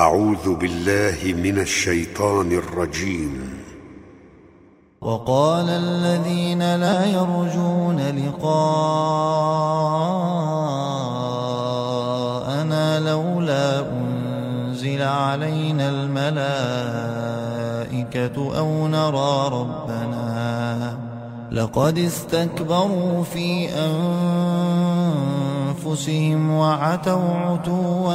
أعوذ بالله من الشيطان الرجيم. وقال الذين لا يرجون لقاءنا لولا أنزل علينا الملائكة أو نرى ربنا لقد استكبروا في أنفسهم وعتوا عتوا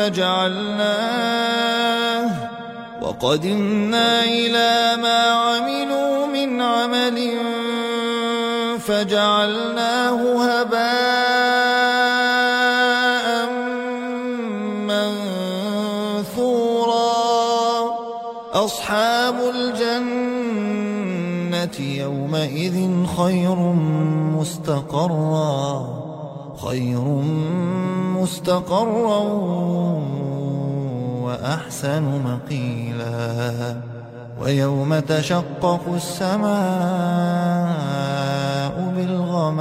فجعلناه وقدمنا إلى ما عملوا من عمل فجعلناه هباء منثورا. أصحاب الجنة يومئذ خير مستقرا. خير مستقرا وأحسن مقيلا ويوم تشقق السماء بالغمام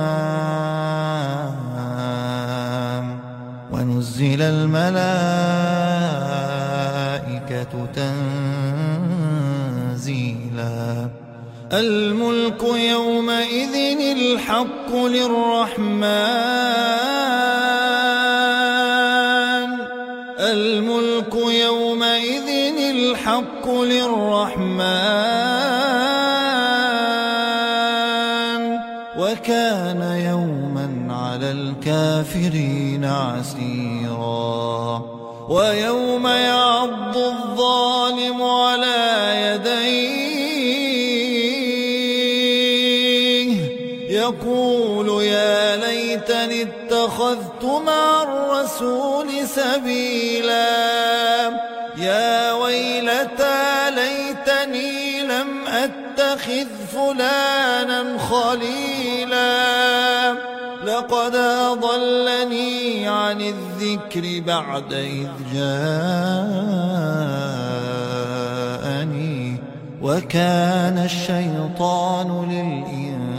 ونزل الملائكة تنزيلا الملك يومئذ الحق للرحمن. الملك يومئذ الحق للرحمن. وكان يوما على الكافرين عسيرا. ويوم يعض الظالم يقول يا ليتني اتخذت مع الرسول سبيلا. يا ويلتى ليتني لم أتخذ فلانا خليلا. لقد أضلني عن الذكر بعد إذ جاءني وكان الشيطان للإنسان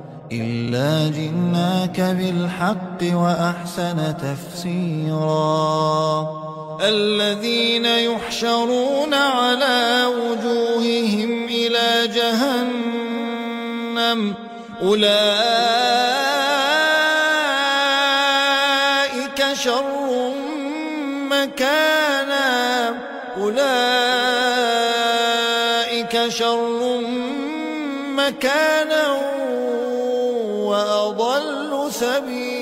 إلا جئناك بالحق وأحسن تفسيرا. الذين يحشرون على وجوههم إلى جهنم أولئك شر مكانا أولئك شر مكانا. وأضل سبيلا